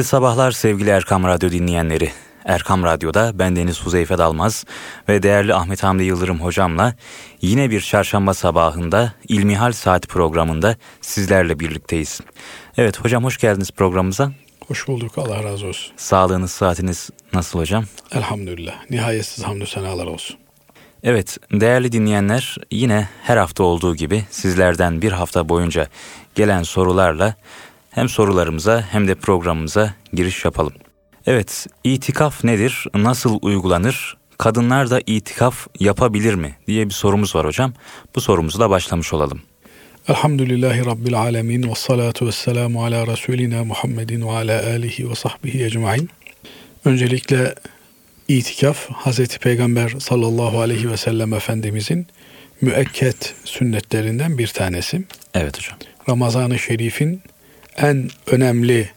Hayırlı sabahlar sevgili Erkam Radyo dinleyenleri. Erkam Radyo'da ben Deniz Huzeyfe Dalmaz ve değerli Ahmet Hamdi Yıldırım hocamla yine bir çarşamba sabahında İlmihal Saat programında sizlerle birlikteyiz. Evet hocam hoş geldiniz programımıza. Hoş bulduk Allah razı olsun. Sağlığınız saatiniz nasıl hocam? Elhamdülillah nihayetsiz hamdü senalar olsun. Evet değerli dinleyenler yine her hafta olduğu gibi sizlerden bir hafta boyunca gelen sorularla hem sorularımıza hem de programımıza giriş yapalım. Evet, itikaf nedir? Nasıl uygulanır? Kadınlar da itikaf yapabilir mi? diye bir sorumuz var hocam. Bu sorumuzla başlamış olalım. Elhamdülillahi Rabbil alemin ve salatu ve selamu ala Resulina Muhammedin ve ala alihi ve sahbihi ecmain. Öncelikle itikaf Hazreti Peygamber sallallahu aleyhi ve sellem Efendimizin müekket sünnetlerinden bir tanesi. Evet hocam. Ramazan-ı Şerif'in en önemli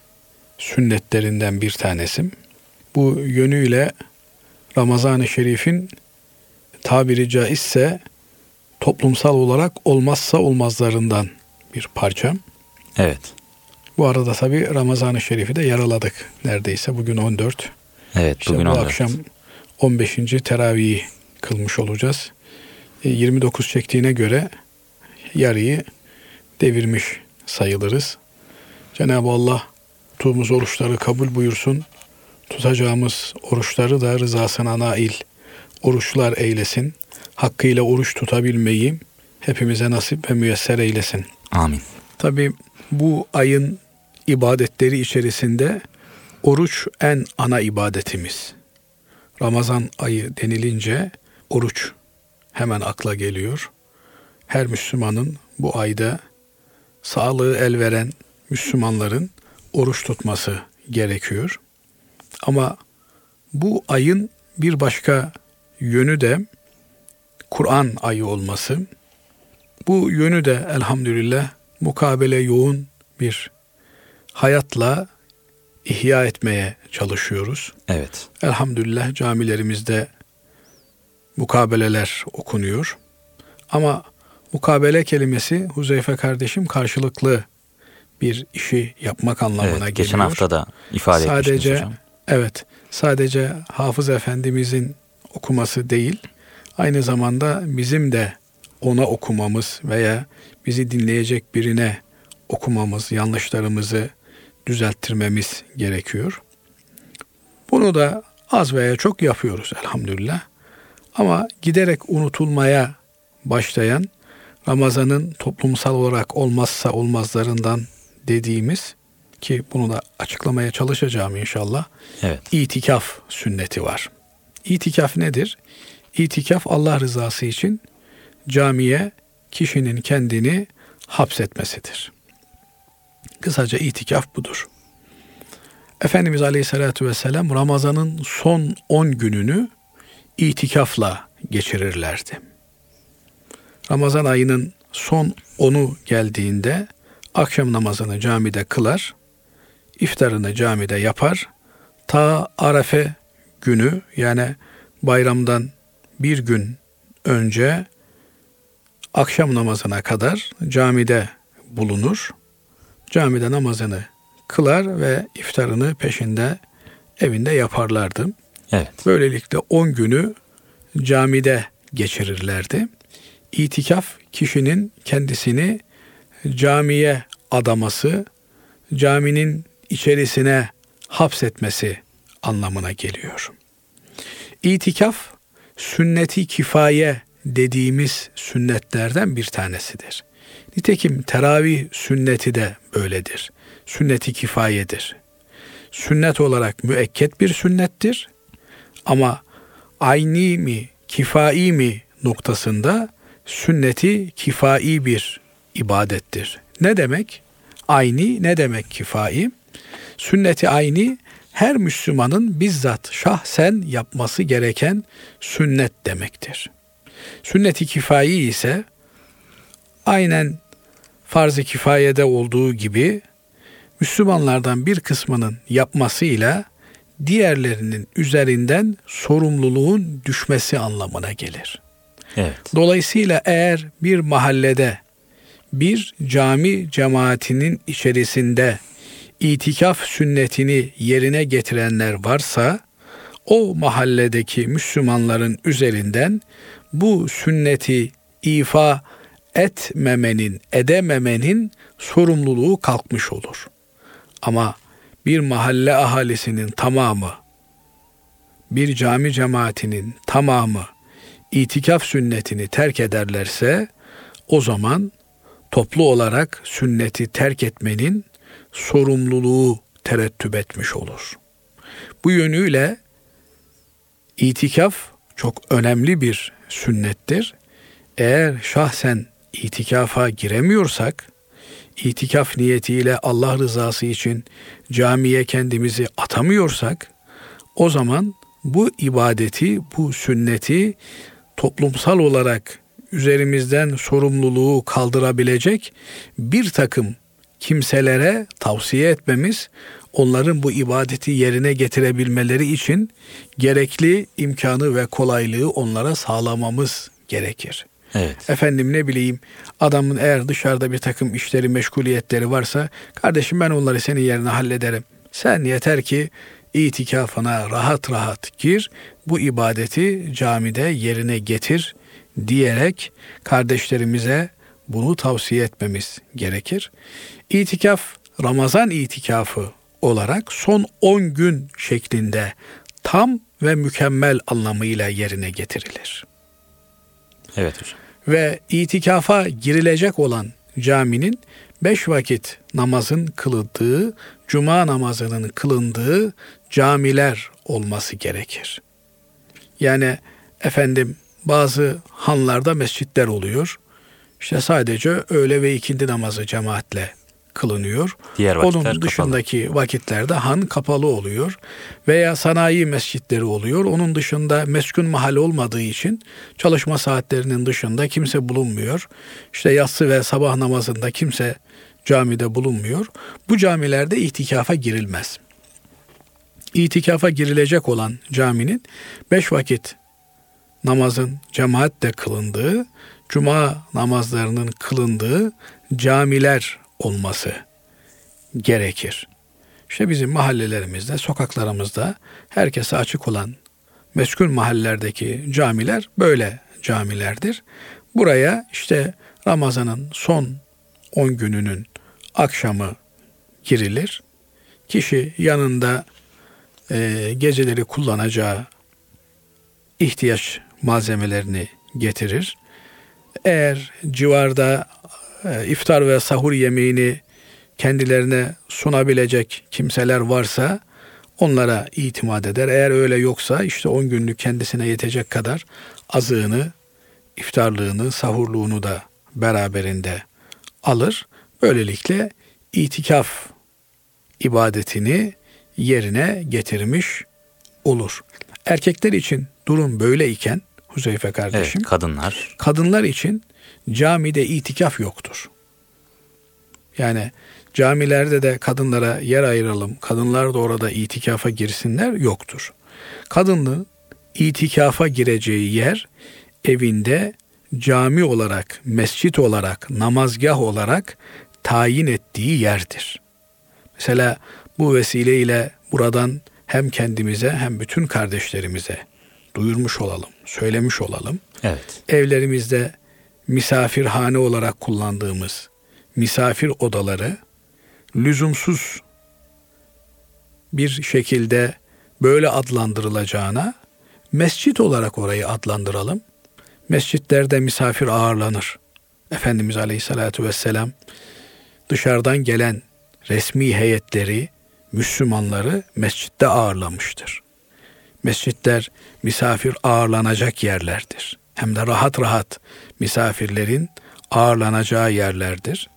sünnetlerinden bir tanesi. Bu yönüyle Ramazan-ı Şerif'in tabiri caizse toplumsal olarak olmazsa olmazlarından bir parça. Evet. Bu arada tabi Ramazan-ı Şerif'i de yaraladık neredeyse. Bugün 14. Evet işte bugün bu 14. akşam 15. teravihi kılmış olacağız. 29 e, çektiğine göre yarıyı devirmiş sayılırız. Cenab-ı Allah tuttuğumuz oruçları kabul buyursun. Tutacağımız oruçları da rızasına nail oruçlar eylesin. Hakkıyla oruç tutabilmeyi hepimize nasip ve müyesser eylesin. Amin. Tabi bu ayın ibadetleri içerisinde oruç en ana ibadetimiz. Ramazan ayı denilince oruç hemen akla geliyor. Her Müslümanın bu ayda sağlığı el veren Müslümanların oruç tutması gerekiyor. Ama bu ayın bir başka yönü de Kur'an ayı olması. Bu yönü de elhamdülillah mukabele yoğun bir hayatla ihya etmeye çalışıyoruz. Evet. Elhamdülillah camilerimizde mukabeleler okunuyor. Ama mukabele kelimesi Huzeyfe kardeşim karşılıklı bir işi yapmak anlamına evet, geliyor. Geçen hafta da ifade sadece, hocam. Evet, sadece Hafız Efendimizin okuması değil, aynı zamanda bizim de ona okumamız veya bizi dinleyecek birine okumamız, yanlışlarımızı düzelttirmemiz gerekiyor. Bunu da az veya çok yapıyoruz elhamdülillah. Ama giderek unutulmaya başlayan Ramazan'ın toplumsal olarak olmazsa olmazlarından dediğimiz ki bunu da açıklamaya çalışacağım inşallah. Evet. İtikaf sünneti var. İtikaf nedir? İtikaf Allah rızası için camiye kişinin kendini hapsetmesidir. Kısaca itikaf budur. Efendimiz Aleyhisselatü Vesselam Ramazan'ın son 10 gününü itikafla geçirirlerdi. Ramazan ayının son 10'u geldiğinde akşam namazını camide kılar, iftarını camide yapar, ta Arefe günü yani bayramdan bir gün önce akşam namazına kadar camide bulunur. Camide namazını kılar ve iftarını peşinde evinde yaparlardı. Evet. Böylelikle 10 günü camide geçirirlerdi. İtikaf kişinin kendisini camiye adaması, caminin içerisine hapsetmesi anlamına geliyor. İtikaf sünneti kifaye dediğimiz sünnetlerden bir tanesidir. Nitekim teravih sünneti de böyledir. Sünneti kifayedir. Sünnet olarak müekket bir sünnettir. Ama ayni mi, kifai mi noktasında sünneti kifai bir ibadettir. Ne demek? Ayni ne demek kifai? Sünneti ayni her Müslümanın bizzat şahsen yapması gereken sünnet demektir. Sünnet-i kifai ise aynen farz-ı kifayede olduğu gibi Müslümanlardan bir kısmının yapmasıyla diğerlerinin üzerinden sorumluluğun düşmesi anlamına gelir. Evet. Dolayısıyla eğer bir mahallede bir cami cemaatinin içerisinde itikaf sünnetini yerine getirenler varsa o mahalledeki Müslümanların üzerinden bu sünneti ifa etmemenin, edememenin sorumluluğu kalkmış olur. Ama bir mahalle ahalisinin tamamı, bir cami cemaatinin tamamı itikaf sünnetini terk ederlerse o zaman toplu olarak sünneti terk etmenin sorumluluğu terettüp etmiş olur. Bu yönüyle itikaf çok önemli bir sünnettir. Eğer şahsen itikafa giremiyorsak, itikaf niyetiyle Allah rızası için camiye kendimizi atamıyorsak, o zaman bu ibadeti, bu sünneti toplumsal olarak üzerimizden sorumluluğu kaldırabilecek bir takım kimselere tavsiye etmemiz, onların bu ibadeti yerine getirebilmeleri için gerekli imkanı ve kolaylığı onlara sağlamamız gerekir. Evet. Efendim ne bileyim adamın eğer dışarıda bir takım işleri meşguliyetleri varsa kardeşim ben onları senin yerine hallederim. Sen yeter ki itikafına rahat rahat gir bu ibadeti camide yerine getir diyerek kardeşlerimize bunu tavsiye etmemiz gerekir. İtikaf Ramazan itikafı olarak son 10 gün şeklinde tam ve mükemmel anlamıyla yerine getirilir. Evet hocam. Ve itikafa girilecek olan caminin beş vakit namazın kılındığı, cuma namazının kılındığı camiler olması gerekir. Yani efendim bazı hanlarda mescitler oluyor. İşte sadece öğle ve ikindi namazı cemaatle kılınıyor. Diğer Onun dışındaki kapalı. vakitlerde han kapalı oluyor. Veya sanayi mescitleri oluyor. Onun dışında meskun mahal olmadığı için çalışma saatlerinin dışında kimse bulunmuyor. İşte yatsı ve sabah namazında kimse camide bulunmuyor. Bu camilerde itikafa girilmez. İtikafa girilecek olan caminin beş vakit namazın cemaatle kılındığı, cuma namazlarının kılındığı camiler olması gerekir. İşte bizim mahallelerimizde, sokaklarımızda herkese açık olan meskun mahallelerdeki camiler böyle camilerdir. Buraya işte Ramazan'ın son 10 gününün akşamı girilir. Kişi yanında e, geceleri kullanacağı ihtiyaç malzemelerini getirir. Eğer civarda e, iftar ve sahur yemeğini kendilerine sunabilecek kimseler varsa onlara itimat eder. Eğer öyle yoksa işte 10 günlük kendisine yetecek kadar azığını, iftarlığını, sahurluğunu da beraberinde alır. Böylelikle itikaf ibadetini yerine getirmiş olur. Erkekler için durum böyle iken Huzeyfe kardeşim. Evet, kadınlar. Kadınlar için camide itikaf yoktur. Yani camilerde de kadınlara yer ayıralım, kadınlar da orada itikafa girsinler yoktur. Kadının itikafa gireceği yer evinde cami olarak, mescit olarak, namazgah olarak tayin ettiği yerdir. Mesela bu vesileyle buradan hem kendimize hem bütün kardeşlerimize duyurmuş olalım, söylemiş olalım. Evet. Evlerimizde misafirhane olarak kullandığımız misafir odaları lüzumsuz bir şekilde böyle adlandırılacağına mescit olarak orayı adlandıralım. Mescitlerde misafir ağırlanır. Efendimiz Aleyhisselatü Vesselam dışarıdan gelen resmi heyetleri, Müslümanları mescitte ağırlamıştır. Mescitler misafir ağırlanacak yerlerdir. Hem de rahat rahat misafirlerin ağırlanacağı yerlerdir.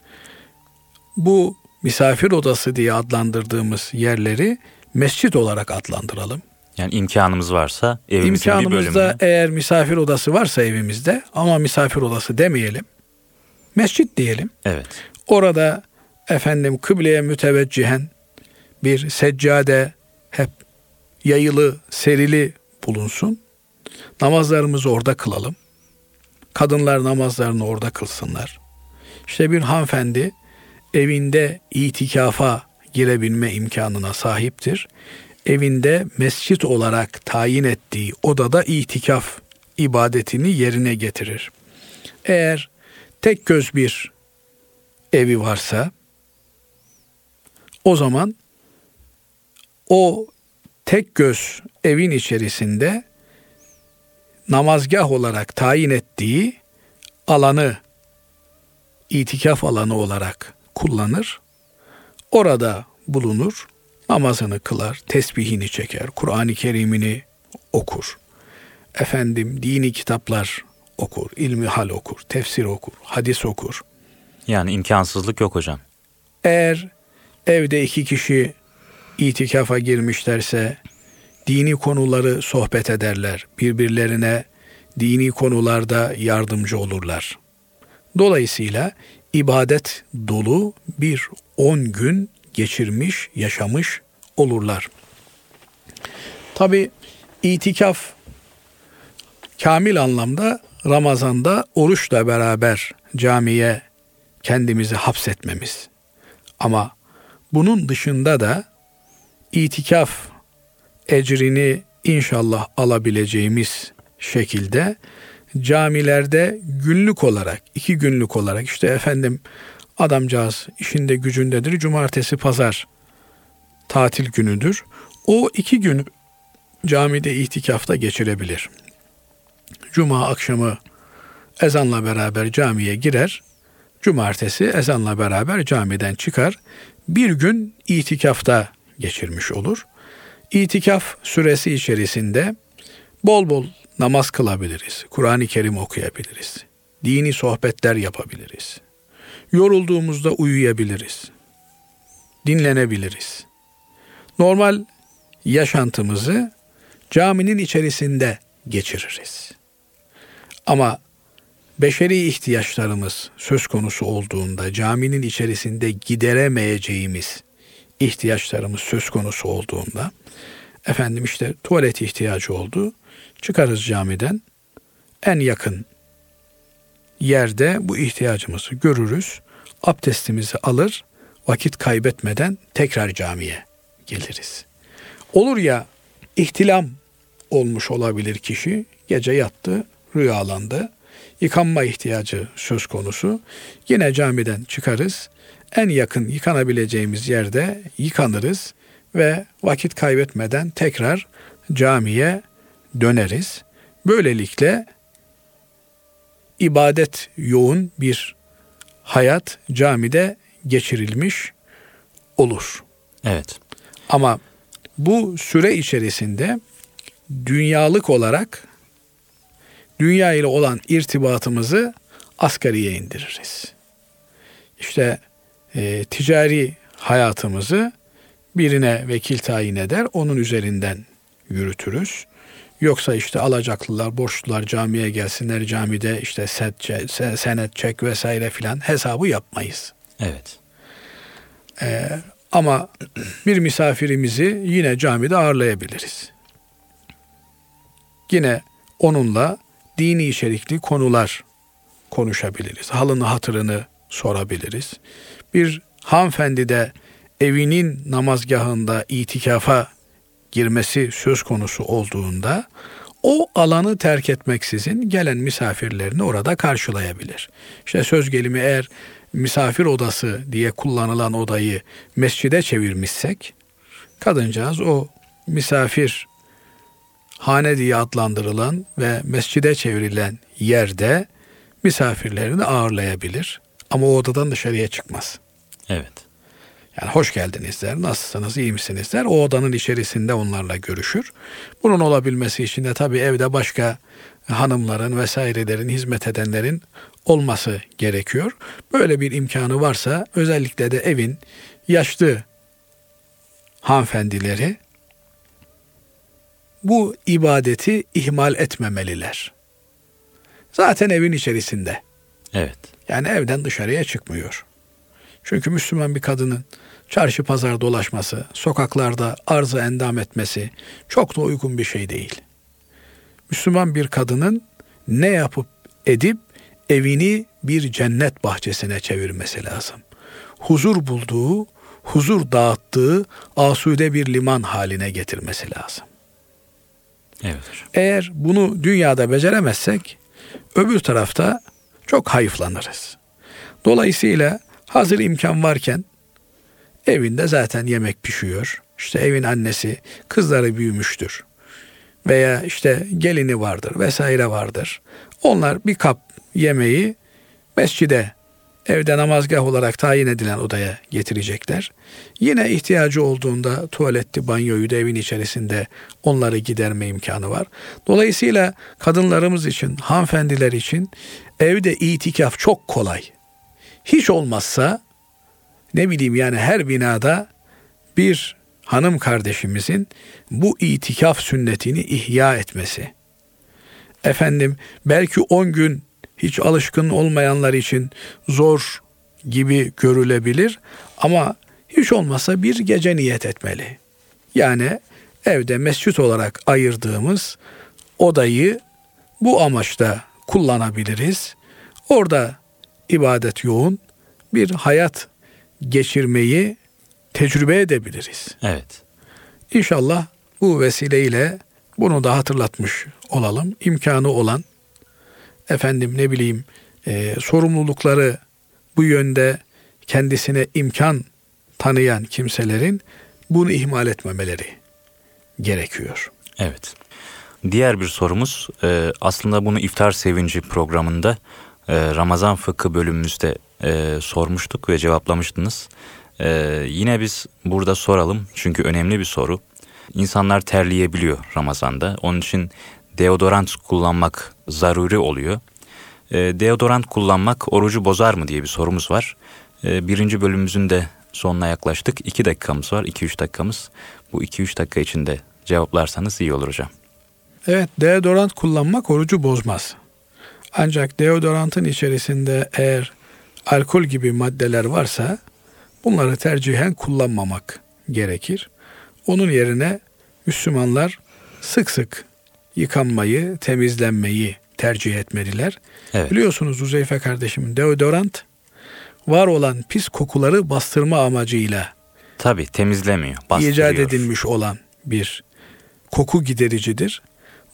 Bu misafir odası diye adlandırdığımız yerleri mescit olarak adlandıralım. Yani imkanımız varsa evimizin İmkanımızda bir bölümünü. eğer misafir odası varsa evimizde ama misafir odası demeyelim. Mescit diyelim. Evet. Orada efendim kıbleye müteveccihen bir seccade hep yayılı, serili bulunsun. Namazlarımızı orada kılalım. Kadınlar namazlarını orada kılsınlar. İşte bir hanımefendi evinde itikafa girebilme imkanına sahiptir. Evinde mescit olarak tayin ettiği odada itikaf ibadetini yerine getirir. Eğer tek göz bir evi varsa o zaman o tek göz evin içerisinde namazgah olarak tayin ettiği alanı itikaf alanı olarak kullanır. Orada bulunur, namazını kılar, tesbihini çeker, Kur'an-ı Kerim'ini okur. Efendim dini kitaplar okur, ilmi hal okur, tefsir okur, hadis okur. Yani imkansızlık yok hocam. Eğer evde iki kişi itikafa girmişlerse dini konuları sohbet ederler. Birbirlerine dini konularda yardımcı olurlar. Dolayısıyla ibadet dolu bir on gün geçirmiş, yaşamış olurlar. Tabi itikaf kamil anlamda Ramazan'da oruçla beraber camiye kendimizi hapsetmemiz. Ama bunun dışında da itikaf ecrini inşallah alabileceğimiz şekilde camilerde günlük olarak, iki günlük olarak işte efendim adamcağız işinde gücündedir. Cumartesi, pazar tatil günüdür. O iki günü camide itikafta geçirebilir. Cuma akşamı ezanla beraber camiye girer. Cumartesi ezanla beraber camiden çıkar. Bir gün itikafta geçirmiş olur. İtikaf süresi içerisinde bol bol namaz kılabiliriz. Kur'an-ı Kerim okuyabiliriz. Dini sohbetler yapabiliriz. Yorulduğumuzda uyuyabiliriz. Dinlenebiliriz. Normal yaşantımızı caminin içerisinde geçiririz. Ama beşeri ihtiyaçlarımız söz konusu olduğunda caminin içerisinde gideremeyeceğimiz ihtiyaçlarımız söz konusu olduğunda efendim işte tuvalet ihtiyacı oldu. Çıkarız camiden en yakın yerde bu ihtiyacımızı görürüz. Abdestimizi alır, vakit kaybetmeden tekrar camiye geliriz. Olur ya ihtilam olmuş olabilir kişi, gece yattı, rüyalandı, yıkanma ihtiyacı söz konusu. Yine camiden çıkarız, en yakın yıkanabileceğimiz yerde yıkanırız ve vakit kaybetmeden tekrar camiye döneriz. Böylelikle ibadet yoğun bir hayat camide geçirilmiş olur. Evet. Ama bu süre içerisinde dünyalık olarak dünya ile olan irtibatımızı asgariye indiririz. İşte e, ticari hayatımızı birine vekil tayin eder, onun üzerinden yürütürüz. Yoksa işte alacaklılar, borçlular camiye gelsinler, camide işte set, senet, çek vesaire filan hesabı yapmayız. Evet. Ee, ama bir misafirimizi yine camide ağırlayabiliriz. Yine onunla dini içerikli konular konuşabiliriz. Halını hatırını sorabiliriz. Bir hanımefendi de evinin namazgahında itikafa girmesi söz konusu olduğunda o alanı terk etmeksizin gelen misafirlerini orada karşılayabilir. İşte söz gelimi eğer misafir odası diye kullanılan odayı mescide çevirmişsek kadıncağız o misafir hane diye adlandırılan ve mescide çevrilen yerde misafirlerini ağırlayabilir. Ama o odadan dışarıya çıkmaz. Evet. Yani hoş geldiniz der, nasılsınız, iyi misiniz der. O odanın içerisinde onlarla görüşür. Bunun olabilmesi için de tabii evde başka hanımların vesairelerin, hizmet edenlerin olması gerekiyor. Böyle bir imkanı varsa özellikle de evin yaşlı hanımefendileri bu ibadeti ihmal etmemeliler. Zaten evin içerisinde. Evet. Yani evden dışarıya çıkmıyor. Çünkü Müslüman bir kadının çarşı pazar dolaşması, sokaklarda arzı endam etmesi çok da uygun bir şey değil. Müslüman bir kadının ne yapıp edip evini bir cennet bahçesine çevirmesi lazım. Huzur bulduğu, huzur dağıttığı asude bir liman haline getirmesi lazım. Evet hocam. Eğer bunu dünyada beceremezsek öbür tarafta çok hayıflanırız. Dolayısıyla hazır imkan varken evinde zaten yemek pişiyor. İşte evin annesi kızları büyümüştür. Veya işte gelini vardır vesaire vardır. Onlar bir kap yemeği mescide evde namazgah olarak tayin edilen odaya getirecekler. Yine ihtiyacı olduğunda tuvaletti, banyoyu da evin içerisinde onları giderme imkanı var. Dolayısıyla kadınlarımız için, hanımefendiler için evde itikaf çok kolay. Hiç olmazsa ne bileyim yani her binada bir hanım kardeşimizin bu itikaf sünnetini ihya etmesi. Efendim belki 10 gün hiç alışkın olmayanlar için zor gibi görülebilir ama hiç olmasa bir gece niyet etmeli. Yani evde mescit olarak ayırdığımız odayı bu amaçta kullanabiliriz. Orada ibadet yoğun bir hayat geçirmeyi tecrübe edebiliriz. Evet. İnşallah bu vesileyle bunu da hatırlatmış olalım. İmkanı olan efendim ne bileyim e, sorumlulukları bu yönde kendisine imkan tanıyan kimselerin bunu ihmal etmemeleri gerekiyor. Evet. Diğer bir sorumuz e, aslında bunu iftar sevinci programında e, Ramazan fıkı bölümümüzde e, sormuştuk ve cevaplamıştınız. E, yine biz burada soralım çünkü önemli bir soru. İnsanlar terleyebiliyor Ramazan'da. Onun için deodorant kullanmak zaruri oluyor. E, deodorant kullanmak orucu bozar mı diye bir sorumuz var. E, birinci bölümümüzün de sonuna yaklaştık. İki dakikamız var, iki üç dakikamız. Bu iki üç dakika içinde cevaplarsanız iyi olur hocam. Evet, deodorant kullanmak orucu bozmaz. Ancak deodorantın içerisinde eğer alkol gibi maddeler varsa bunları tercihen kullanmamak gerekir. Onun yerine Müslümanlar sık sık yıkanmayı, temizlenmeyi tercih etmeliler. Evet. Biliyorsunuz Uzeyfe kardeşim deodorant var olan pis kokuları bastırma amacıyla Tabi temizlemiyor, bastırıyor. icat edilmiş olan bir koku gidericidir.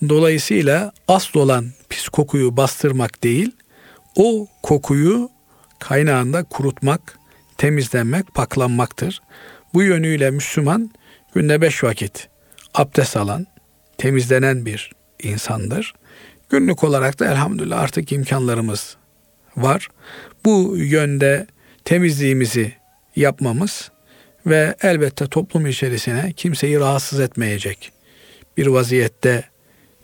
Dolayısıyla asıl olan pis kokuyu bastırmak değil, o kokuyu kaynağında kurutmak, temizlenmek, paklanmaktır. Bu yönüyle Müslüman günde beş vakit abdest alan, temizlenen bir insandır. Günlük olarak da elhamdülillah artık imkanlarımız var. Bu yönde temizliğimizi yapmamız ve elbette toplum içerisine kimseyi rahatsız etmeyecek bir vaziyette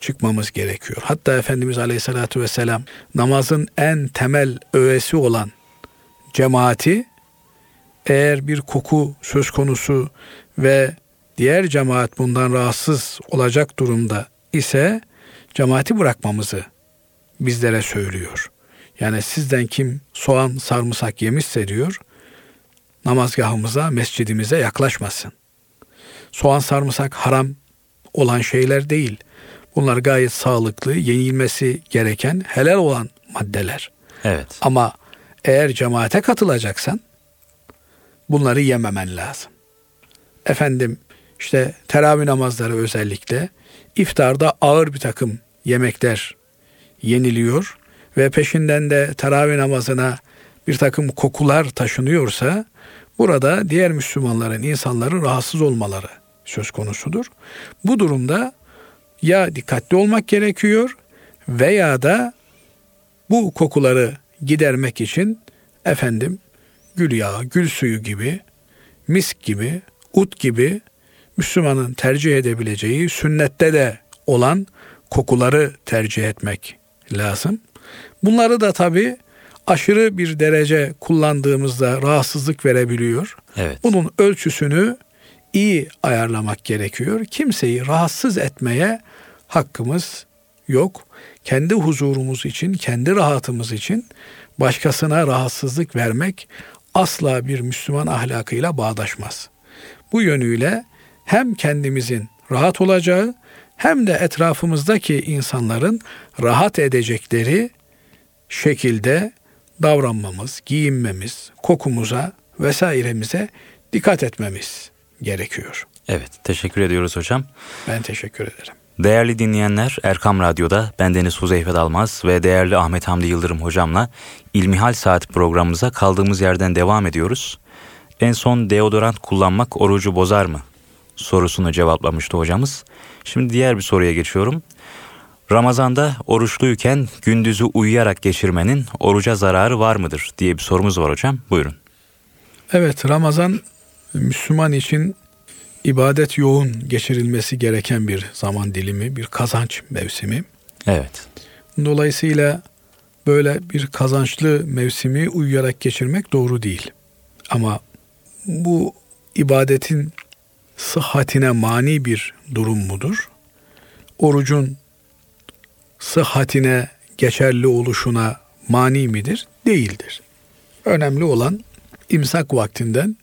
çıkmamız gerekiyor. Hatta Efendimiz Aleyhisselatü Vesselam namazın en temel öğesi olan cemaati eğer bir koku söz konusu ve diğer cemaat bundan rahatsız olacak durumda ise cemaati bırakmamızı bizlere söylüyor. Yani sizden kim soğan sarımsak yemişse diyor namazgahımıza, mescidimize yaklaşmasın. Soğan sarımsak haram olan şeyler değil. Bunlar gayet sağlıklı, yenilmesi gereken, helal olan maddeler. Evet. Ama eğer cemaate katılacaksan bunları yememen lazım. Efendim işte teravih namazları özellikle iftarda ağır bir takım yemekler yeniliyor ve peşinden de teravih namazına bir takım kokular taşınıyorsa burada diğer Müslümanların, insanların rahatsız olmaları söz konusudur. Bu durumda ya dikkatli olmak gerekiyor veya da bu kokuları gidermek için efendim gül yağı, gül suyu gibi, misk gibi, ut gibi Müslümanın tercih edebileceği sünnette de olan kokuları tercih etmek lazım. Bunları da tabi aşırı bir derece kullandığımızda rahatsızlık verebiliyor. Evet. Bunun ölçüsünü iyi ayarlamak gerekiyor. Kimseyi rahatsız etmeye hakkımız yok. Kendi huzurumuz için, kendi rahatımız için başkasına rahatsızlık vermek asla bir Müslüman ahlakıyla bağdaşmaz. Bu yönüyle hem kendimizin rahat olacağı hem de etrafımızdaki insanların rahat edecekleri şekilde davranmamız, giyinmemiz, kokumuza vesairemize dikkat etmemiz gerekiyor. Evet, teşekkür ediyoruz hocam. Ben teşekkür ederim. Değerli dinleyenler, Erkam Radyo'da bendeniz Huzeyfe Dalmaz ve değerli Ahmet Hamdi Yıldırım hocamla İlmihal Saat programımıza kaldığımız yerden devam ediyoruz. En son deodorant kullanmak orucu bozar mı? sorusunu cevaplamıştı hocamız. Şimdi diğer bir soruya geçiyorum. Ramazanda oruçluyken gündüzü uyuyarak geçirmenin oruca zararı var mıdır diye bir sorumuz var hocam. Buyurun. Evet Ramazan Müslüman için ibadet yoğun geçirilmesi gereken bir zaman dilimi, bir kazanç mevsimi. Evet. Dolayısıyla böyle bir kazançlı mevsimi uyuyarak geçirmek doğru değil. Ama bu ibadetin sıhhatine mani bir durum mudur? Orucun sıhhatine geçerli oluşuna mani midir? Değildir. Önemli olan imsak vaktinden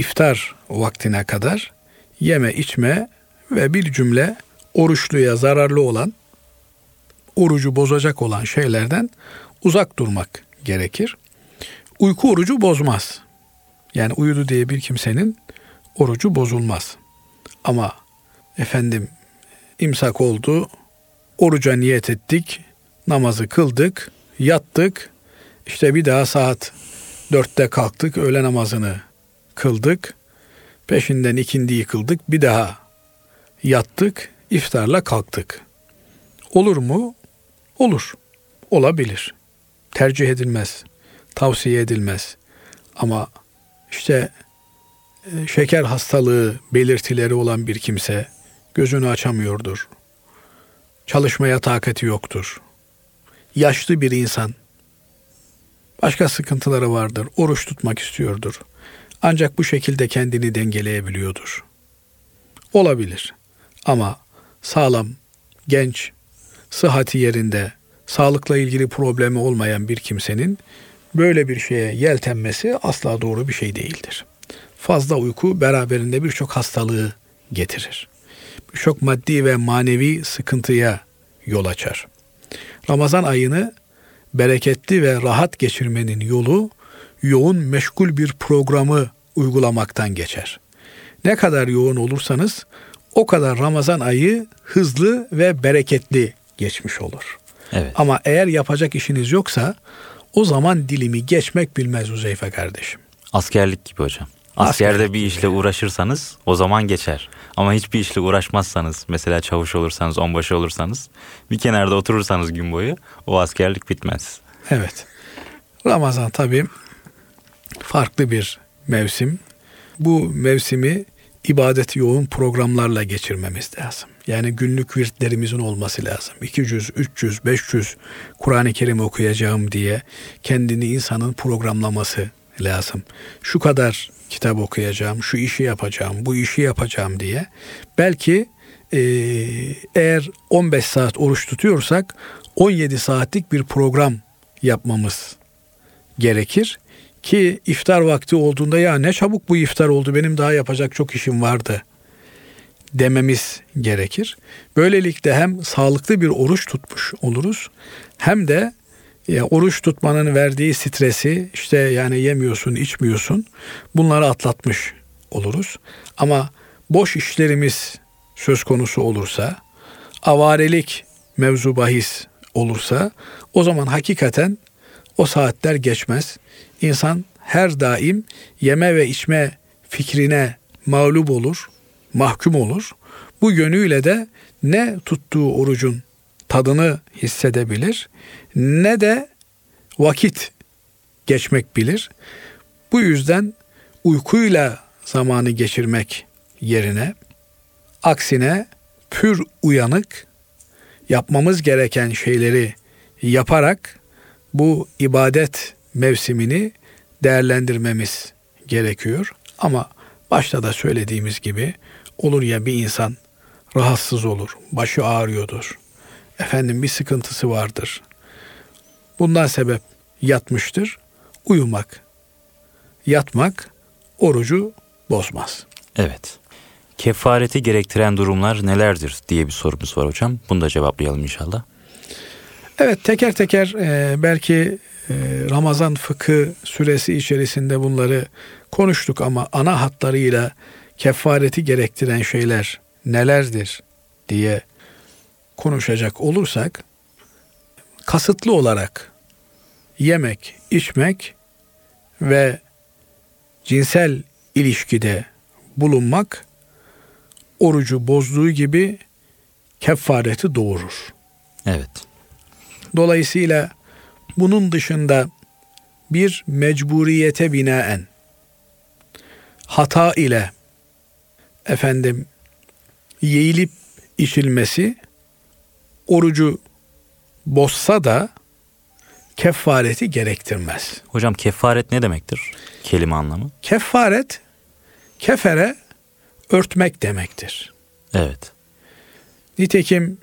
iftar vaktine kadar yeme içme ve bir cümle oruçluya zararlı olan orucu bozacak olan şeylerden uzak durmak gerekir. Uyku orucu bozmaz. Yani uyudu diye bir kimsenin orucu bozulmaz. Ama efendim imsak oldu, oruca niyet ettik, namazı kıldık, yattık, işte bir daha saat dörtte kalktık, öğle namazını kıldık, peşinden ikindi kıldık, bir daha yattık, iftarla kalktık. Olur mu? Olur. Olabilir. Tercih edilmez. Tavsiye edilmez. Ama işte e, şeker hastalığı belirtileri olan bir kimse gözünü açamıyordur. Çalışmaya takati yoktur. Yaşlı bir insan başka sıkıntıları vardır. Oruç tutmak istiyordur. Ancak bu şekilde kendini dengeleyebiliyordur. Olabilir. Ama sağlam, genç, sıhhati yerinde, sağlıkla ilgili problemi olmayan bir kimsenin böyle bir şeye yeltenmesi asla doğru bir şey değildir. Fazla uyku beraberinde birçok hastalığı getirir. Birçok maddi ve manevi sıkıntıya yol açar. Ramazan ayını bereketli ve rahat geçirmenin yolu yoğun meşgul bir programı uygulamaktan geçer. Ne kadar yoğun olursanız o kadar Ramazan ayı hızlı ve bereketli geçmiş olur. Evet. Ama eğer yapacak işiniz yoksa o zaman dilimi geçmek bilmez Uzeyfe kardeşim. Askerlik gibi hocam. Askerde Askerlik bir işle gibi. uğraşırsanız o zaman geçer. Ama hiçbir işle uğraşmazsanız mesela çavuş olursanız, onbaşı olursanız bir kenarda oturursanız gün boyu o askerlik bitmez. Evet. Ramazan tabii farklı bir mevsim. Bu mevsimi ibadet yoğun programlarla geçirmemiz lazım. Yani günlük virtlerimizin olması lazım. 200, 300, 500 Kur'an-ı Kerim okuyacağım diye kendini insanın programlaması lazım. Şu kadar kitap okuyacağım, şu işi yapacağım, bu işi yapacağım diye. Belki e, eğer 15 saat oruç tutuyorsak 17 saatlik bir program yapmamız gerekir. Ki iftar vakti olduğunda ya ne çabuk bu iftar oldu benim daha yapacak çok işim vardı dememiz gerekir. Böylelikle hem sağlıklı bir oruç tutmuş oluruz hem de ya oruç tutmanın verdiği stresi işte yani yemiyorsun, içmiyorsun bunları atlatmış oluruz. Ama boş işlerimiz söz konusu olursa, avarelik mevzu bahis olursa o zaman hakikaten o saatler geçmez. İnsan her daim yeme ve içme fikrine mağlup olur, mahkum olur. Bu yönüyle de ne tuttuğu orucun tadını hissedebilir ne de vakit geçmek bilir. Bu yüzden uykuyla zamanı geçirmek yerine aksine pür uyanık yapmamız gereken şeyleri yaparak bu ibadet mevsimini değerlendirmemiz gerekiyor. Ama başta da söylediğimiz gibi olur ya bir insan rahatsız olur, başı ağrıyordur. Efendim bir sıkıntısı vardır. Bundan sebep yatmıştır. Uyumak, yatmak orucu bozmaz. Evet. Kefareti gerektiren durumlar nelerdir diye bir sorumuz var hocam. Bunu da cevaplayalım inşallah. Evet teker teker e, belki Ramazan fıkı süresi içerisinde bunları konuştuk ama ana hatlarıyla kefareti gerektiren şeyler nelerdir diye konuşacak olursak kasıtlı olarak yemek, içmek ve cinsel ilişkide bulunmak orucu bozduğu gibi kefareti doğurur. Evet. Dolayısıyla bunun dışında bir mecburiyete binaen hata ile efendim yeğilip içilmesi orucu bozsa da kefareti gerektirmez. Hocam kefaret ne demektir? Kelime anlamı. Kefaret kefere örtmek demektir. Evet. Nitekim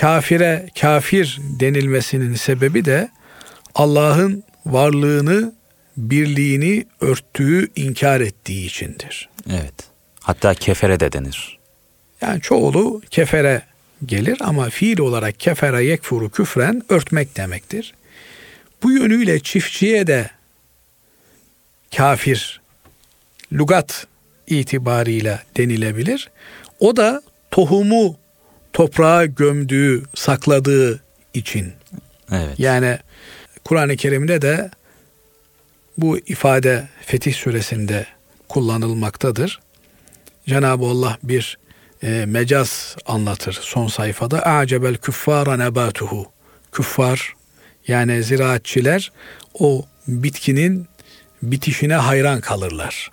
kafire kafir denilmesinin sebebi de Allah'ın varlığını, birliğini örttüğü, inkar ettiği içindir. Evet. Hatta kefere de denir. Yani çoğulu kefere gelir ama fiil olarak kefere yekfuru küfren örtmek demektir. Bu yönüyle çiftçiye de kafir lugat itibarıyla denilebilir. O da tohumu toprağa gömdüğü, sakladığı için. Evet. Yani Kur'an-ı Kerim'de de bu ifade Fetih suresinde kullanılmaktadır. Cenab-ı Allah bir e, mecaz anlatır son sayfada. Acebel küffara nebatuhu. Küffar yani ziraatçiler o bitkinin bitişine hayran kalırlar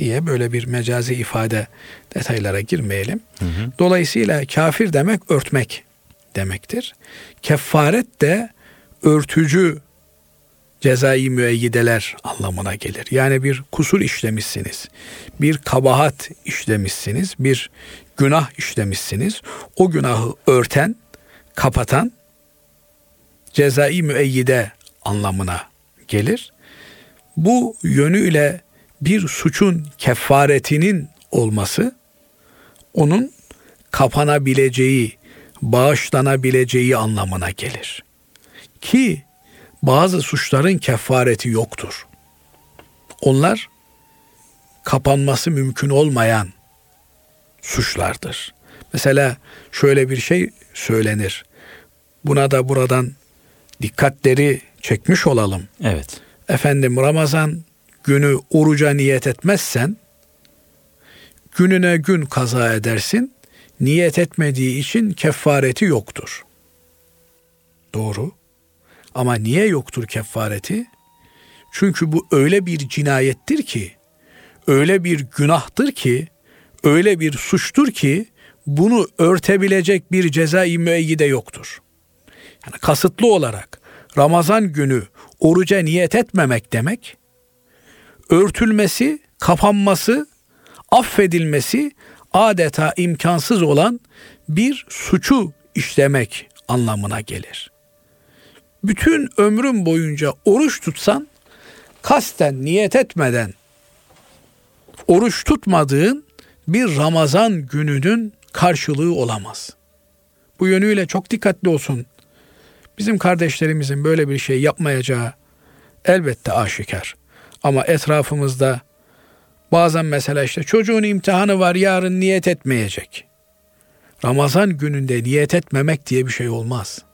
diye böyle bir mecazi ifade detaylara girmeyelim. Hı hı. Dolayısıyla kafir demek örtmek demektir. Kefaret de örtücü cezai müeyyideler anlamına gelir. Yani bir kusur işlemişsiniz, bir kabahat işlemişsiniz, bir günah işlemişsiniz. O günahı örten, kapatan cezai müeyyide anlamına gelir. Bu yönüyle bir suçun kefaretinin olması onun kapanabileceği, bağışlanabileceği anlamına gelir. Ki bazı suçların kefareti yoktur. Onlar kapanması mümkün olmayan suçlardır. Mesela şöyle bir şey söylenir. Buna da buradan dikkatleri çekmiş olalım. Evet. Efendim Ramazan günü oruca niyet etmezsen gününe gün kaza edersin. Niyet etmediği için kefareti yoktur. Doğru. Ama niye yoktur kefareti? Çünkü bu öyle bir cinayettir ki, öyle bir günahtır ki, öyle bir suçtur ki bunu örtebilecek bir ceza-i müeyyide yoktur. Yani kasıtlı olarak Ramazan günü oruca niyet etmemek demek, örtülmesi, kapanması, affedilmesi adeta imkansız olan bir suçu işlemek anlamına gelir. Bütün ömrün boyunca oruç tutsan kasten niyet etmeden oruç tutmadığın bir Ramazan gününün karşılığı olamaz. Bu yönüyle çok dikkatli olsun. Bizim kardeşlerimizin böyle bir şey yapmayacağı elbette aşikar. Ama etrafımızda bazen mesela işte çocuğun imtihanı var yarın niyet etmeyecek. Ramazan gününde niyet etmemek diye bir şey olmaz.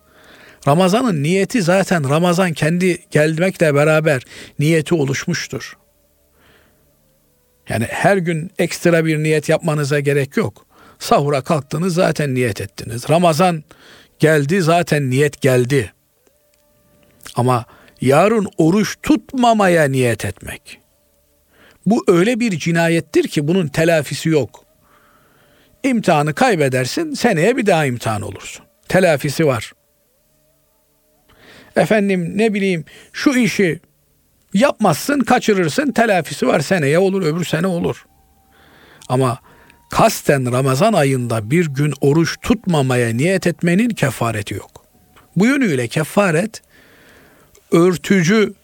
Ramazanın niyeti zaten Ramazan kendi gelmekle beraber niyeti oluşmuştur. Yani her gün ekstra bir niyet yapmanıza gerek yok. Sahura kalktınız zaten niyet ettiniz. Ramazan geldi zaten niyet geldi. Ama yarın oruç tutmamaya niyet etmek. Bu öyle bir cinayettir ki bunun telafisi yok. İmtihanı kaybedersin, seneye bir daha imtihan olursun. Telafisi var. Efendim ne bileyim şu işi yapmazsın, kaçırırsın, telafisi var seneye olur, öbür sene olur. Ama kasten Ramazan ayında bir gün oruç tutmamaya niyet etmenin kefareti yok. Bu yönüyle kefaret örtücü,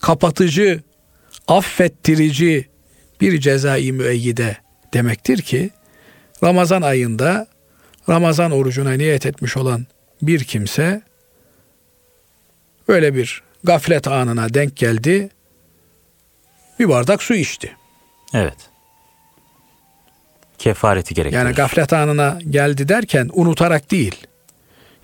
kapatıcı, affettirici bir cezai müeyyide demektir ki Ramazan ayında Ramazan orucuna niyet etmiş olan bir kimse öyle bir gaflet anına denk geldi. Bir bardak su içti. Evet. Kefareti gerektirir. Yani gaflet anına geldi derken unutarak değil.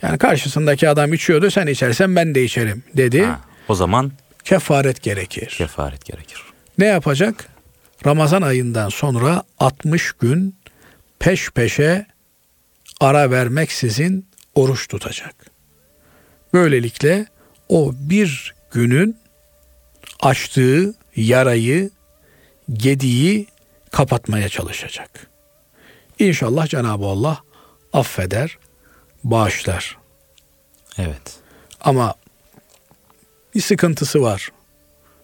Yani karşısındaki adam içiyordu sen içersen ben de içerim dedi. Ha, o zaman kefaret gerekir. Kefaret gerekir. Ne yapacak? Ramazan ayından sonra 60 gün peş peşe ara vermeksizin oruç tutacak. Böylelikle o bir günün açtığı yarayı, gediği kapatmaya çalışacak. İnşallah Cenab-ı Allah affeder, bağışlar. Evet. Ama bir sıkıntısı var.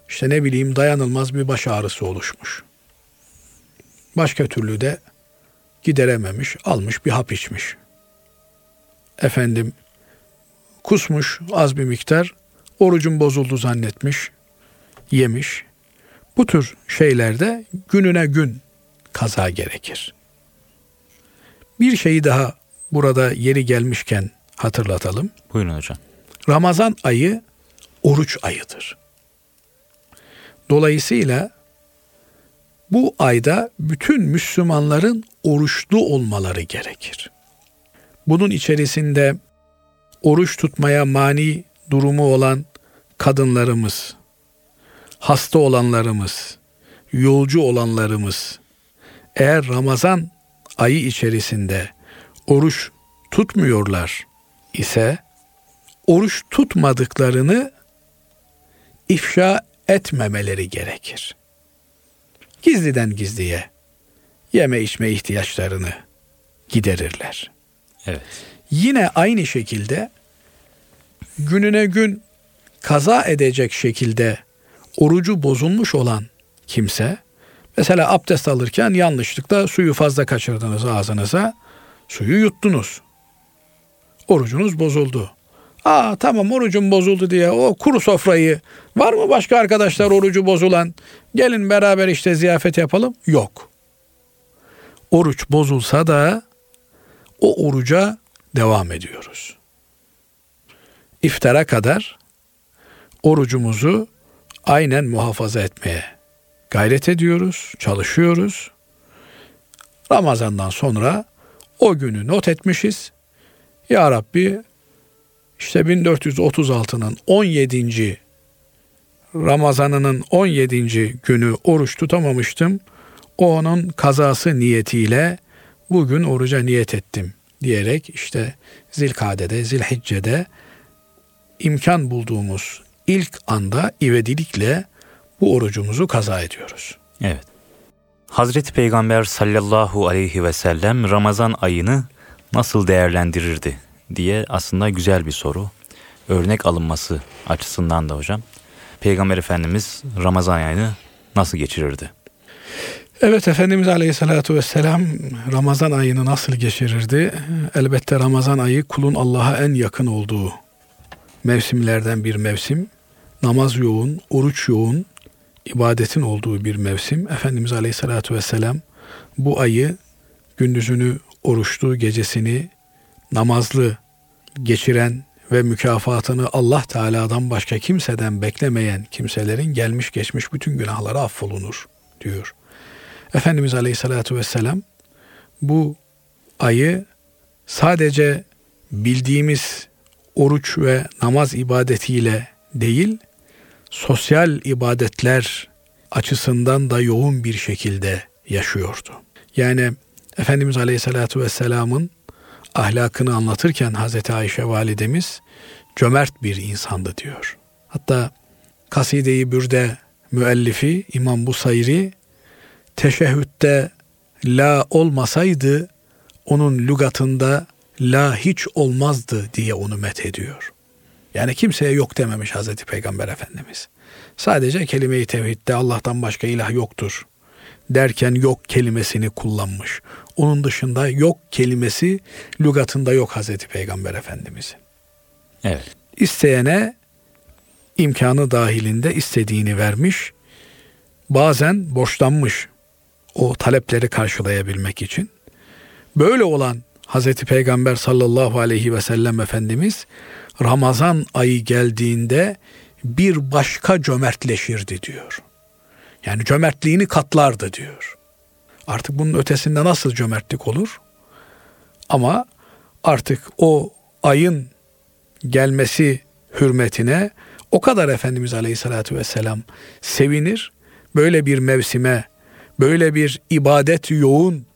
İşte ne bileyim dayanılmaz bir baş ağrısı oluşmuş. Başka türlü de giderememiş, almış bir hap içmiş. Efendim kusmuş az bir miktar, orucun bozuldu zannetmiş, yemiş. Bu tür şeylerde gününe gün kaza gerekir. Bir şeyi daha burada yeri gelmişken hatırlatalım. Buyurun hocam. Ramazan ayı oruç ayıdır. Dolayısıyla bu ayda bütün Müslümanların oruçlu olmaları gerekir. Bunun içerisinde oruç tutmaya mani durumu olan kadınlarımız, hasta olanlarımız, yolcu olanlarımız eğer Ramazan ayı içerisinde oruç tutmuyorlar ise oruç tutmadıklarını ifşa etmemeleri gerekir. Gizliden gizliye yeme içme ihtiyaçlarını giderirler. Evet. Yine aynı şekilde gününe gün kaza edecek şekilde orucu bozulmuş olan kimse mesela abdest alırken yanlışlıkla suyu fazla kaçırdınız ağzınıza suyu yuttunuz. Orucunuz bozuldu. Aa tamam orucum bozuldu diye o kuru sofrayı var mı başka arkadaşlar orucu bozulan gelin beraber işte ziyafet yapalım. Yok. Oruç bozulsa da o oruca devam ediyoruz. İftara kadar orucumuzu aynen muhafaza etmeye gayret ediyoruz, çalışıyoruz. Ramazandan sonra o günü not etmişiz. Ya Rabbi işte 1436'nın 17. Ramazanının 17. günü oruç tutamamıştım. O onun kazası niyetiyle bugün oruca niyet ettim diyerek işte Zilkade'de, Zilhicce'de imkan bulduğumuz ilk anda ivedilikle bu orucumuzu kaza ediyoruz. Evet. Hazreti Peygamber sallallahu aleyhi ve sellem Ramazan ayını nasıl değerlendirirdi diye aslında güzel bir soru. Örnek alınması açısından da hocam. Peygamber Efendimiz Ramazan ayını nasıl geçirirdi? Evet Efendimiz Aleyhisselatü Vesselam Ramazan ayını nasıl geçirirdi? Elbette Ramazan ayı kulun Allah'a en yakın olduğu mevsimlerden bir mevsim. Namaz yoğun, oruç yoğun, ibadetin olduğu bir mevsim. Efendimiz Aleyhisselatü Vesselam bu ayı gündüzünü oruçlu, gecesini namazlı geçiren ve mükafatını Allah Teala'dan başka kimseden beklemeyen kimselerin gelmiş geçmiş bütün günahları affolunur diyor. Efendimiz Aleyhisselatü Vesselam bu ayı sadece bildiğimiz oruç ve namaz ibadetiyle değil, sosyal ibadetler açısından da yoğun bir şekilde yaşıyordu. Yani Efendimiz Aleyhisselatü Vesselam'ın ahlakını anlatırken Hazreti Ayşe validemiz cömert bir insandı diyor. Hatta Kaside-i Bürde müellifi İmam Busayri teşehhütte la olmasaydı onun lügatında la hiç olmazdı diye onu met ediyor. Yani kimseye yok dememiş Hazreti Peygamber Efendimiz. Sadece kelime-i tevhidde Allah'tan başka ilah yoktur derken yok kelimesini kullanmış. Onun dışında yok kelimesi lügatında yok Hazreti Peygamber Efendimizin. Evet. İsteyene imkanı dahilinde istediğini vermiş. Bazen borçlanmış o talepleri karşılayabilmek için. Böyle olan Hazreti Peygamber sallallahu aleyhi ve sellem Efendimiz Ramazan ayı geldiğinde bir başka cömertleşirdi diyor. Yani cömertliğini katlardı diyor. Artık bunun ötesinde nasıl cömertlik olur? Ama artık o ayın gelmesi hürmetine o kadar Efendimiz Aleyhisselatü Vesselam sevinir. Böyle bir mevsime, böyle bir ibadet yoğun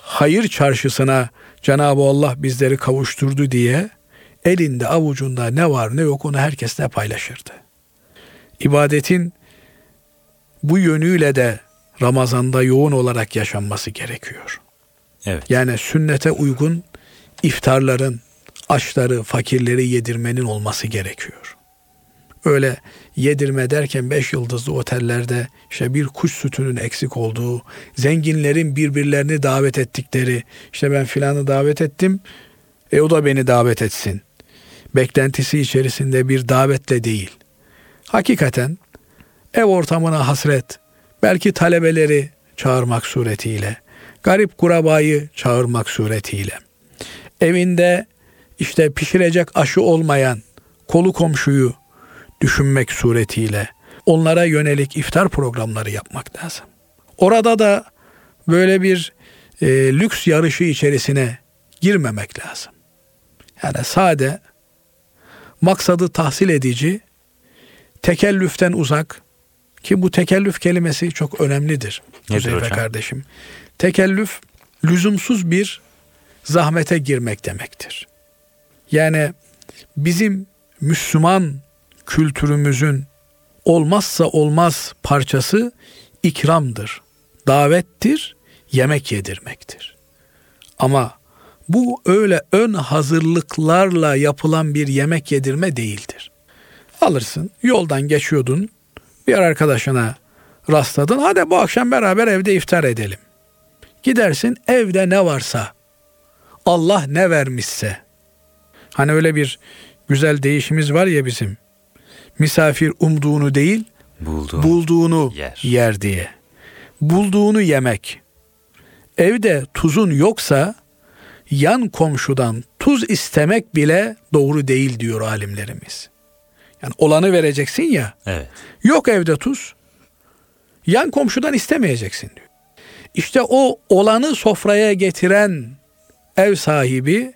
hayır çarşısına Cenab-ı Allah bizleri kavuşturdu diye elinde avucunda ne var ne yok onu herkesle paylaşırdı. İbadetin bu yönüyle de Ramazan'da yoğun olarak yaşanması gerekiyor. Evet. Yani sünnete uygun iftarların, açları, fakirleri yedirmenin olması gerekiyor. Öyle yedirme derken beş yıldızlı otellerde işte bir kuş sütünün eksik olduğu, zenginlerin birbirlerini davet ettikleri, işte ben filanı davet ettim, e o da beni davet etsin. Beklentisi içerisinde bir davetle değil. Hakikaten ev ortamına hasret, belki talebeleri çağırmak suretiyle, garip kurabayı çağırmak suretiyle, evinde işte pişirecek aşı olmayan kolu komşuyu düşünmek suretiyle onlara yönelik iftar programları yapmak lazım. Orada da böyle bir e, lüks yarışı içerisine girmemek lazım. Yani sade, maksadı tahsil edici, tekellüften uzak ki bu tekellüf kelimesi çok önemlidir. Hocam? kardeşim. Tekellüf lüzumsuz bir zahmete girmek demektir. Yani bizim Müslüman kültürümüzün olmazsa olmaz parçası ikramdır, davettir, yemek yedirmektir. Ama bu öyle ön hazırlıklarla yapılan bir yemek yedirme değildir. Alırsın, yoldan geçiyordun, bir arkadaşına rastladın, hadi bu akşam beraber evde iftar edelim. Gidersin evde ne varsa, Allah ne vermişse. Hani öyle bir güzel değişimiz var ya bizim misafir umduğunu değil, Bulduğum bulduğunu yer. yer. diye. Bulduğunu yemek. Evde tuzun yoksa yan komşudan tuz istemek bile doğru değil diyor alimlerimiz. Yani olanı vereceksin ya. Evet. Yok evde tuz. Yan komşudan istemeyeceksin diyor. İşte o olanı sofraya getiren ev sahibi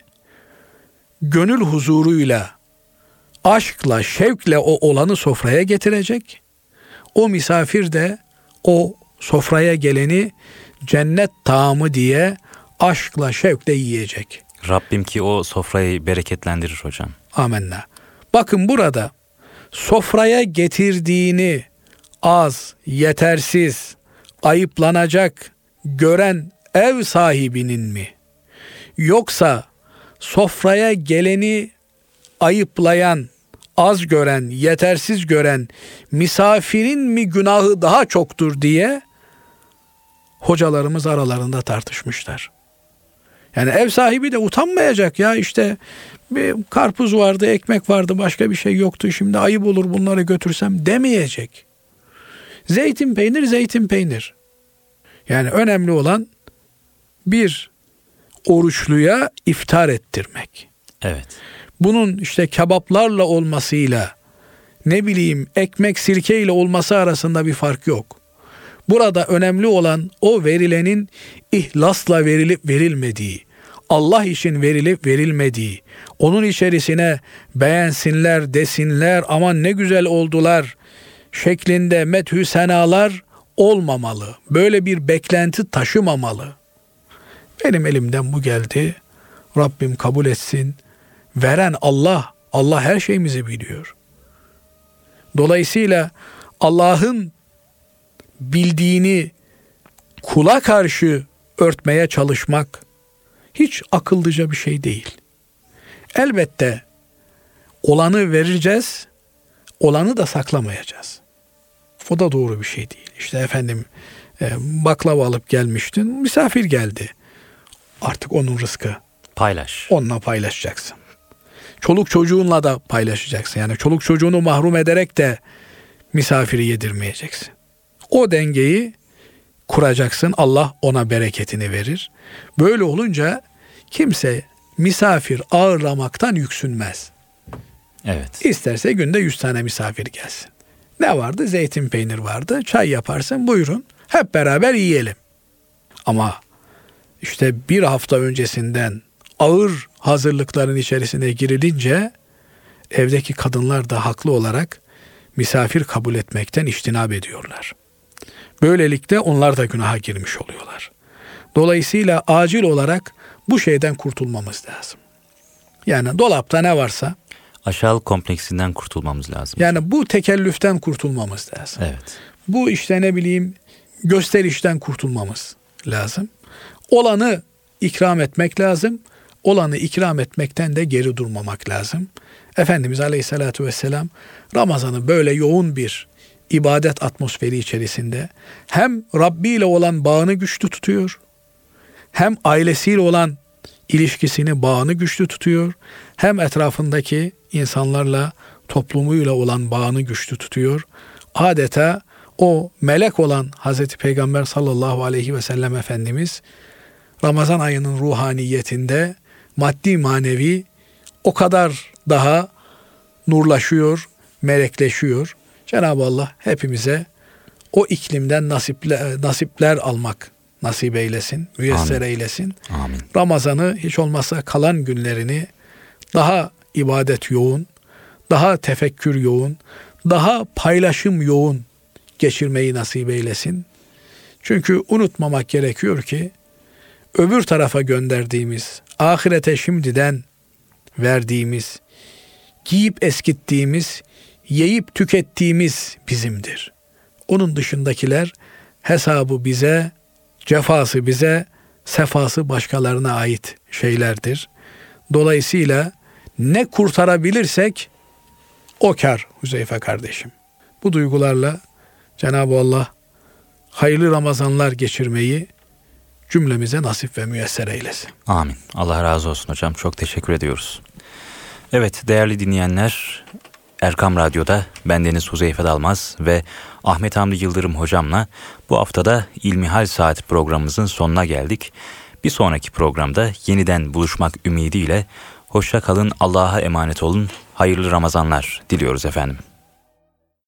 gönül huzuruyla aşkla, şevkle o olanı sofraya getirecek. O misafir de o sofraya geleni cennet taamı diye aşkla, şevkle yiyecek. Rabbim ki o sofrayı bereketlendirir hocam. Amenna. Bakın burada sofraya getirdiğini az, yetersiz, ayıplanacak gören ev sahibinin mi? Yoksa sofraya geleni ayıplayan, az gören, yetersiz gören misafirin mi günahı daha çoktur diye hocalarımız aralarında tartışmışlar. Yani ev sahibi de utanmayacak ya işte bir karpuz vardı, ekmek vardı, başka bir şey yoktu. Şimdi ayıp olur bunları götürsem demeyecek. Zeytin peynir, zeytin peynir. Yani önemli olan bir oruçluya iftar ettirmek. Evet. Bunun işte kebaplarla olmasıyla ne bileyim ekmek sirkeyle olması arasında bir fark yok. Burada önemli olan o verilenin ihlasla verilip verilmediği, Allah için verilip verilmediği, onun içerisine beğensinler, desinler, aman ne güzel oldular şeklinde methü senalar olmamalı. Böyle bir beklenti taşımamalı. Benim elimden bu geldi. Rabbim kabul etsin. Veren Allah. Allah her şeyimizi biliyor. Dolayısıyla Allah'ın bildiğini kula karşı örtmeye çalışmak hiç akıllıca bir şey değil. Elbette olanı vereceğiz, olanı da saklamayacağız. O da doğru bir şey değil. İşte efendim e, baklava alıp gelmiştin, misafir geldi. Artık onun rızkı. Paylaş. Onunla paylaşacaksın. Çoluk çocuğunla da paylaşacaksın. Yani çoluk çocuğunu mahrum ederek de misafiri yedirmeyeceksin. O dengeyi kuracaksın. Allah ona bereketini verir. Böyle olunca kimse misafir ağırlamaktan yüksünmez. Evet. İsterse günde 100 tane misafir gelsin. Ne vardı? Zeytin peynir vardı. Çay yaparsın buyurun. Hep beraber yiyelim. Ama işte bir hafta öncesinden ağır hazırlıkların içerisine girilince evdeki kadınlar da haklı olarak misafir kabul etmekten iştinab ediyorlar. Böylelikle onlar da günaha girmiş oluyorlar. Dolayısıyla acil olarak bu şeyden kurtulmamız lazım. Yani dolapta ne varsa Aşağılık kompleksinden kurtulmamız lazım. yani bu tekellüften kurtulmamız lazım. Evet. Bu işte ne bileyim gösterişten kurtulmamız lazım. Olanı ikram etmek lazım. Olanı ikram etmekten de geri durmamak lazım. Efendimiz Aleyhisselatü Vesselam Ramazan'ı böyle yoğun bir ibadet atmosferi içerisinde hem Rabbi ile olan bağını güçlü tutuyor, hem ailesiyle olan ilişkisini, bağını güçlü tutuyor, hem etrafındaki insanlarla, toplumuyla olan bağını güçlü tutuyor. Adeta o melek olan Hazreti Peygamber sallallahu aleyhi ve sellem Efendimiz Ramazan ayının ruhaniyetinde maddi manevi o kadar daha nurlaşıyor, melekleşiyor. Cenab-ı Allah hepimize o iklimden nasipler, nasipler almak nasip eylesin, müyesser Amin. eylesin. Amin. Ramazan'ı hiç olmazsa kalan günlerini daha ibadet yoğun, daha tefekkür yoğun, daha paylaşım yoğun geçirmeyi nasip eylesin. Çünkü unutmamak gerekiyor ki öbür tarafa gönderdiğimiz, ahirete şimdiden verdiğimiz, giyip eskittiğimiz, yiyip tükettiğimiz bizimdir. Onun dışındakiler hesabı bize, cefası bize, sefası başkalarına ait şeylerdir. Dolayısıyla ne kurtarabilirsek o kar Huzeyfe kardeşim. Bu duygularla Cenab-ı Allah hayırlı Ramazanlar geçirmeyi cümlemize nasip ve müyesser eylesin. Amin. Allah razı olsun hocam. Çok teşekkür ediyoruz. Evet değerli dinleyenler Erkam Radyo'da bendeniz Huzeyfe Dalmaz ve Ahmet Hamdi Yıldırım hocamla bu haftada İlmihal Saat programımızın sonuna geldik. Bir sonraki programda yeniden buluşmak ümidiyle hoşça kalın, Allah'a emanet olun, hayırlı Ramazanlar diliyoruz efendim.